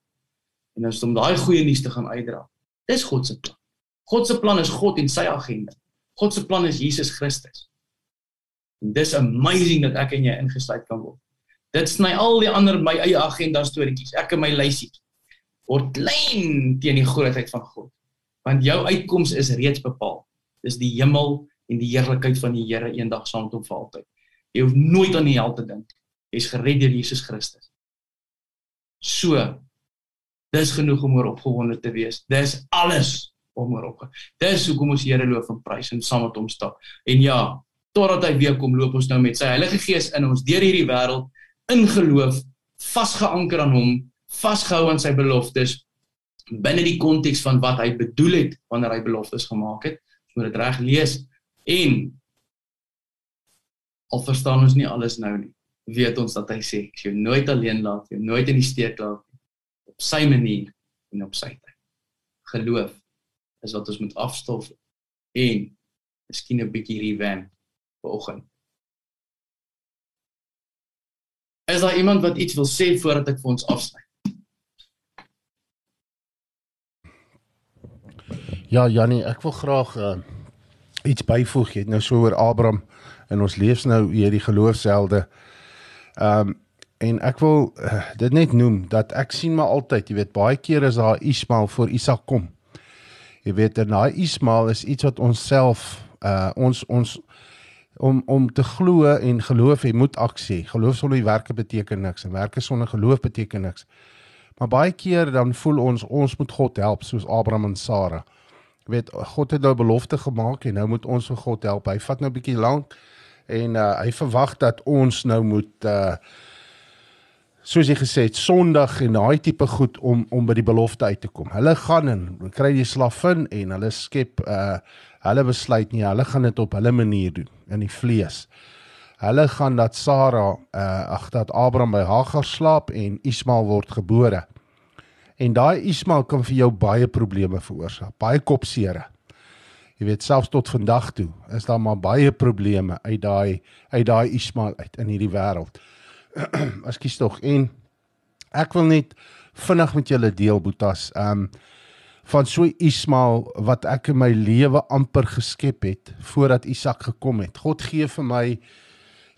En ons om daai goeie nuus te gaan uitdra. Dis God se plan. God se plan is God en sy agenda. God se plan is Jesus Christus. En dis amazing dat ek en jy ingesluit kan word. Dit sny al die ander my eie agenda storieetjies. Ek en my lysie word klein teen die grootheid van God want jou uitkoms is reeds bepaal. Dis die hemel en die heerlikheid van die Here eendag saam met hom vir altyd. Jy hoef nooit aan die hel te dink. Jy's gered deur Jesus Christus. So dis genoeg om oor opgewonde te wees. Dis alles om oor op. Dis hoekom ons Here loof en prys en saam met hom stap. En ja, totdat hy weer kom, loop ons nou met sy Heilige Gees in ons deur hierdie wêreld in geloof, vasgeanker aan hom, vasgehou aan sy beloftes binne die konteks van wat hy bedoel het wanneer hy beloftes gemaak het. Ons moet dit reg lees en al verstaan ons nie alles nou nie, weet ons dat hy sê jy nooit alleen laat, jy nooit in die steek laat op sy manier en op sy tyd. Geloof is wat ons moet afstof en miskien 'n bietjie revamp vanoggend. Is daar iemand wat iets wil sê voordat ek vir ons afsluit? Ja, Jannie, ek wil graag uh, iets byvoeg. Jy het nou so oor Abraham en ons lees nou hierdie geloofshelde. Ehm um, en ek wil uh, dit net noem dat ek sien maar altyd, jy weet, baie keer is daar Ismael voor Isak kom. Jy weet, en daai Ismael is iets wat ons self uh ons ons om om te glo en geloof jy moet aksie. Geloof sonder werke beteken niks en werke sonder geloof beteken niks. Maar baie keer dan voel ons ons moet God help soos Abraham en Sara Jy weet God het nou belofte gemaak en nou moet ons vir God help. Hy vat nou 'n bietjie lank en uh, hy verwag dat ons nou moet uh soos jy gesê het Sondag en daai tipe goed om om by die belofte uit te kom. Hulle gaan en kry die slavin en hulle skep uh hulle besluit nie hulle gaan dit op hulle manier doen in die vlees. Hulle gaan dat Sara uh ag dat Abraham by Hagar slaap en Ismael word gebore. En daai Ismael kan vir jou baie probleme veroorsaak, baie kopseere. Jy weet selfs tot vandag toe is daar maar baie probleme uit daai uit daai Ismael uit in hierdie wêreld. Ekskuus tog en ek wil net vinnig met julle deel Boetas. Um van so Ismael wat ek in my lewe amper geskep het voordat Isak gekom het. God gee vir my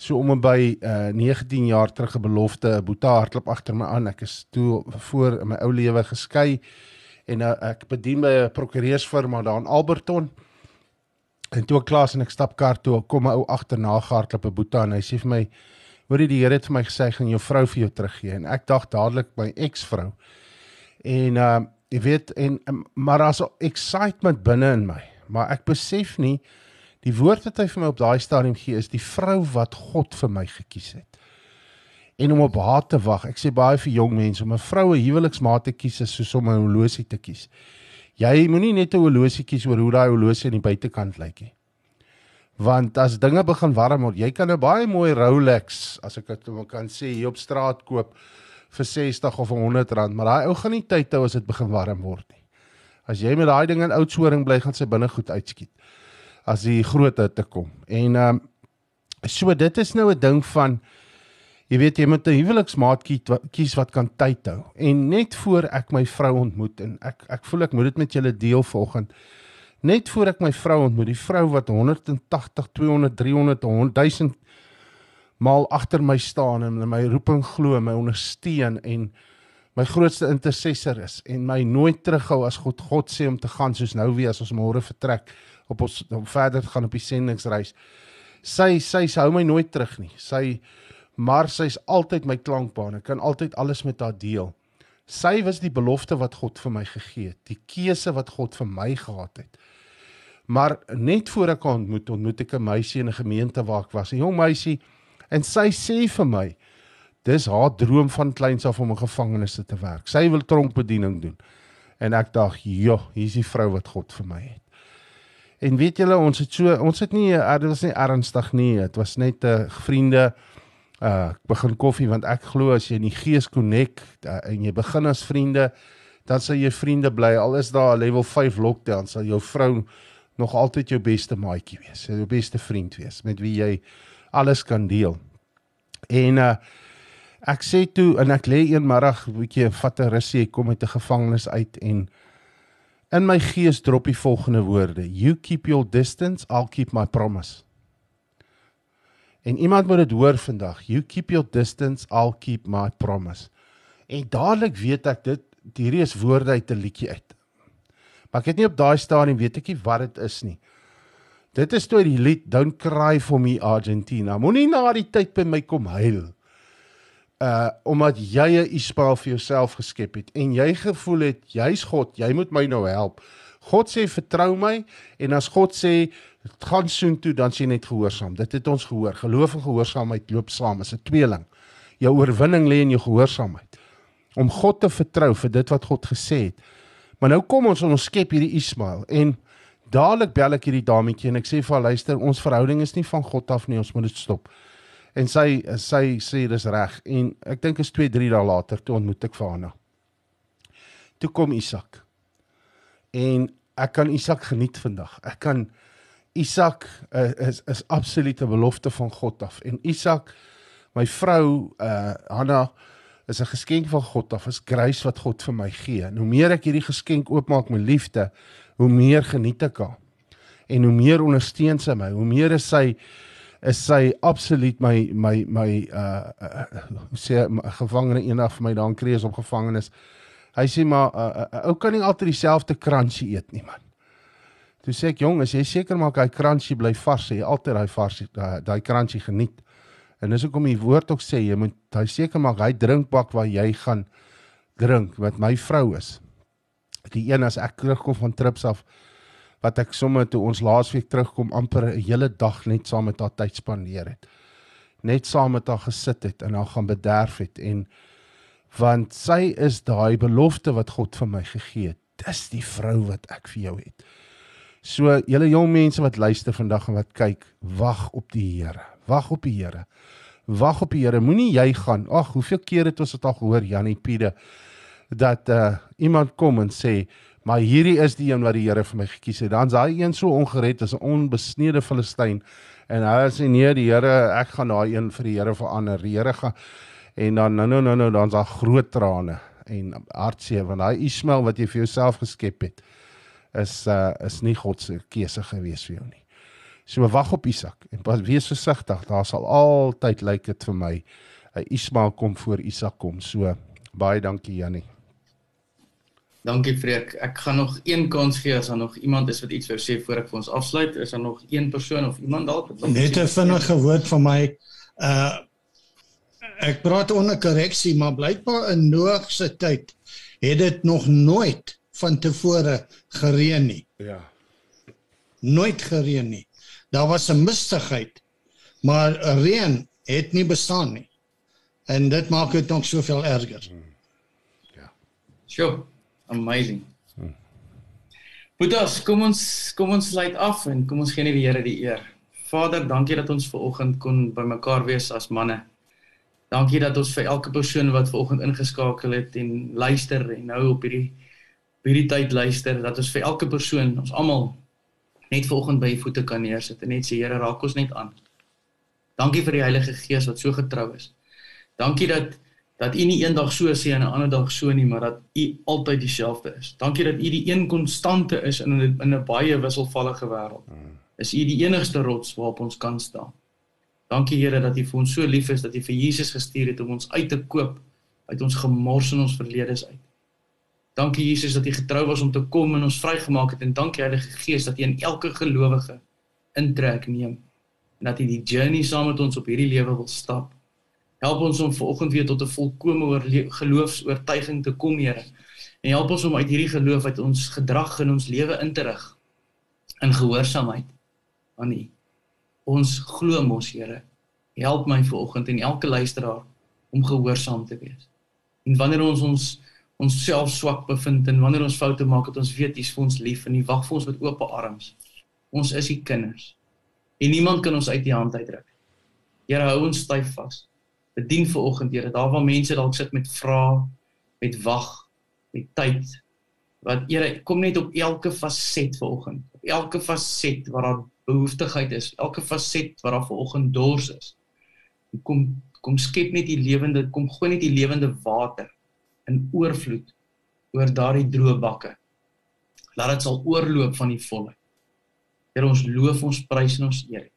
so om en by uh, 19 jaar terug 'n belofte, 'n boeta hardloop agter my aan. Ek is toe voor in my ou lewe geskei en uh, ek bedien by 'n prokureursfirma daar in Alberton. En toe ek klaar en ek stap kar toe, kom 'n ou agterna gehardloop 'n boeta en hy sê vir my: "Hoorie, die Here het vir my gesê gaan jou vrou vir jou teruggee." En ek dink dadelik my eksvrou. En uh jy weet en maar as excitement binne in my, maar ek besef nie die woord wat hy vir my op daai stadium gee is die vrou wat God vir my gekies het. En om op haar te wag. Ek sê baie vir jong mense om 'n vroue huweliksmaat te kies is soos om 'n horlosie te kies. Jy moenie net 'n horlosie kies oor hoe daai horlosie aan die buitekant lyk nie. Want as dinge begin warm word, jy kan 'n baie mooi Rolex, as ek dit kan sê, hier op straat koop vir 60 of 100 rand, maar daai ou gaan nie tyd hou as dit begin warm word nie. As jy met daai ding in oudsoring bly, gaan sy binne goed uitskiet. As die groot hitte kom. En ehm um, so dit is nou 'n ding van jy weet jy moet 'n huweliksmaat kies wat kan tyd hou. En net voor ek my vrou ontmoet en ek ek voel ek moet dit met julle deel volgende Net voor ek my vrou ontmoet, die vrou wat 180, 200, 300, 100 1000 maal agter my staan en my roeping glo, my ondersteun en my grootste intercessor is en my nooit terughou as God God sê om te gaan soos nou weer as ons môre vertrek op ons om verder gaan op die sendingsreis. Sy sy sy hou my nooit terug nie. Sy maar sy's altyd my klankbaan. Ek kan altyd alles met haar deel. Sy was die belofte wat God vir my gegee het, die keuse wat God vir my gehad het. Maar net voor ek haar ontmoet, ontmoet ek 'n meisie in 'n gemeente waar ek was. 'n Jong meisie En sy sê vir my dis haar droom van kleins af om in gevangenis te werk. Sy wil tronkbediening doen. En ek dink, "Jo, hier's die vrou wat God vir my het." En weet julle, ons het so ons het nie eh, dit was nie ernstig nie. Dit was net 'n uh, eh, vriende uh begin koffie want ek glo as jy in die gees connect uh, en jy begin as vriende, dan sal jy vriende bly. Al is daar 'n level 5 lockdown, sal jou vrou nog altyd jou beste maatjie wees. Jou beste vriend wees met wie jy alles kan deel. En uh ek sê toe en ek lê eenmiddag 'n bietjie vat 'n rusie, ek kom uit 'n gevangenis uit en in my gees drop die volgende woorde: You keep your distance, I'll keep my promise. En iemand moet dit hoor vandag. You keep your distance, I'll keep my promise. En dadelik weet ek dit hierdie is woorde uit 'n liedjie uit. Maar ek het nie op daai stadium weet ek nie wat dit is nie. Dit is toe die lied Don't Cry for Me Argentina. Moenie na die tyd by my kom huil. Uh omdat jy 'n Ismael vir jouself geskep het en jy gevoel het jy's God, jy moet my nou help. God sê vertrou my en as God sê gaan soontoe dan sien net gehoorsaam. Dit het ons gehoor. Geloof en gehoorsaamheid loop saam as 'n tweeling. Jou oorwinning lê in jou gehoorsaamheid. Om God te vertrou vir dit wat God gesê het. Maar nou kom ons ons skep hierdie Ismael en Dadelik bel ek hierdie dametjie en ek sê vir haar luister, ons verhouding is nie van God af nie, ons moet dit stop. En sy sy sê dis reg en ek dink is 2 3 dae later toe ontmoet ek haar. Toe kom Isak. En ek kan Isak geniet vandag. Ek kan Isak uh, is is absolute belofte van God af en Isak my vrou uh Hanna is 'n geskenk van God af. Is grace wat God vir my gee. En hoe meer ek hierdie geskenk oopmaak met liefde, hoe meer geniet ek haar. En hoe meer ondersteun sy my, hoe meer is sy is sy absoluut my my my uh, uh hoe sê gevangene eendag vir my daar in Krees op gevangenes. Hy sê maar uh, uh, ou kan nie altyd dieselfde crunchy eet nie man. Toe sê ek jong, as jy seker maak hy crunchy bly vars, jy altyd daai vars daai crunchy geniet. En dis hoekom die woord ook sê jy moet hy seker maak hy drinkbak waar jy gaan drink wat my vrou is die een as ek terugkom van trips af wat ek sommer toe ons laasweek terugkom amper 'n hele dag net saam met haar tyd spandeer het. Net saam met haar gesit het en haar gaan bederf het en want sy is daai belofte wat God vir my gegee het. Dis die vrou wat ek vir jou het. So julle jong mense wat luister vandag en wat kyk, wag op die Here. Wag op die Here. Wag op die Here. Moenie jy gaan. Ag, hoeveel keer het ons dit al gehoor Janie Piede dat uh iemand kom en sê maar hierdie is die een wat die Here vir my gekies het. Dan's daai een so ongered as 'n onbesnede Filistyn en hy sê nee, die Here, ek gaan daai een vir die Here verander. Die Here gaan en dan nou nou nou nou dan's daar groot trane en hartseer want daai Ismael wat jy vir jouself geskep het is uh is nie God se keuse gewees vir jou nie. So wag op Isak en pas wees versigtig. Daar sal altyd lyk dit vir my 'n Ismael kom voor Isak kom. So baie dankie Jannie. Dankie Freek. Ek gaan nog een kans gee as daar nog iemand is wat iets wou sê voor ek vir ons afsluit. Is daar nog een persoon of iemand dalk? Net 'n vinnige woord van my. Uh ek praat onder korreksie, maar blykbaar in Noag se tyd het dit nog nooit van tevore gereën nie. Ja. Nooit gereën nie. Daar was 'n mistigheid, maar reën het nie bestaan nie. En dit maak dit nog soveel erger. Ja. Sjoe, amazing. Boetas, kom ons kom ons sluit af en kom ons gee net die Here die eer. Vader, dankie dat ons ver oggend kon bymekaar wees as manne. Dankie dat ons vir elke persoon wat ver oggend ingeskakel het en luister en nou op hierdie op hierdie tyd luister, dat ons vir elke persoon, ons almal net ver oggend by u voete kan neersit en net sê Here, raak ons net aan. Dankie vir die Heilige Gees wat so getrou is. Dankie dat dat U nie eendag so sê en 'n ander dag so nie, maar dat U altyd dieselfde is. Dankie dat U die een konstante is in 'n in 'n baie wisselvallige wêreld. Is U die enigste rots waarop ons kan staan. Dankie Here dat U vir ons so lief is dat U vir Jesus gestuur het om ons uit te koop uit ons gemors en ons verledes uit. Dankie Jesus dat U getrou was om te kom en ons vrygemaak het en dankie Heilige Gees dat U in elke gelowige intrek neem en dat U die journey saam met ons op hierdie lewe wil stap. Help ons om vanoggend weer tot 'n volkomme geloofs-oortuiging te kom, Here. En help ons om uit hierdie geloof uit ons gedrag in ons lewe in te rig in gehoorsaamheid aan U. Ons glo mos, Here. Help my vanoggend en elke luisteraar om gehoorsaam te wees. En wanneer ons ons onsself swak bevind en wanneer ons foute maak, het ons weet U's vir ons lief en U wag vir ons met oop arms. Ons is U kinders. En niemand kan ons uit U hand uitruk. Here, hou ons styf vas bedien vir oggend Here. Daar waar mense dalk sit met vrae, met wag, met tyd. Wat Here, kom net op elke faset vir oggend. Elke faset waar daar behoeftigheid is, elke faset waar daar vir oggend dors is. Kom kom skep net die lewende, kom gooi net die lewende water in oorvloed oor daardie droë bakke. Laat dit sal oorloop van die volheid. Here ons loof ons prys en ons eer.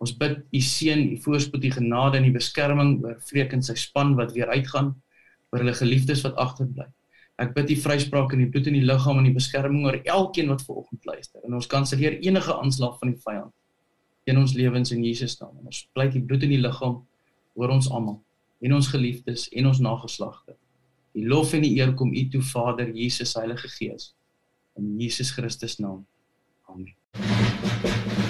Ons bid u seën, u voorspoed, u genade en u beskerming oor Vreek en sy span wat weer uitgaan, oor hulle geliefdes wat agterbly. Ek bid u vryspraak in die bloed en die liggaam en die beskerming oor elkeen wat ver oggend luister. En ons kanselleer enige aanslag van die vyand in ons lewens in Jesus naam. En ons pleit die bloed en die liggaam oor ons almal en ons geliefdes en ons nageslagte. Die lof en die eer kom u toe Vader Jesus Heilige Gees in Jesus Christus naam. Amen.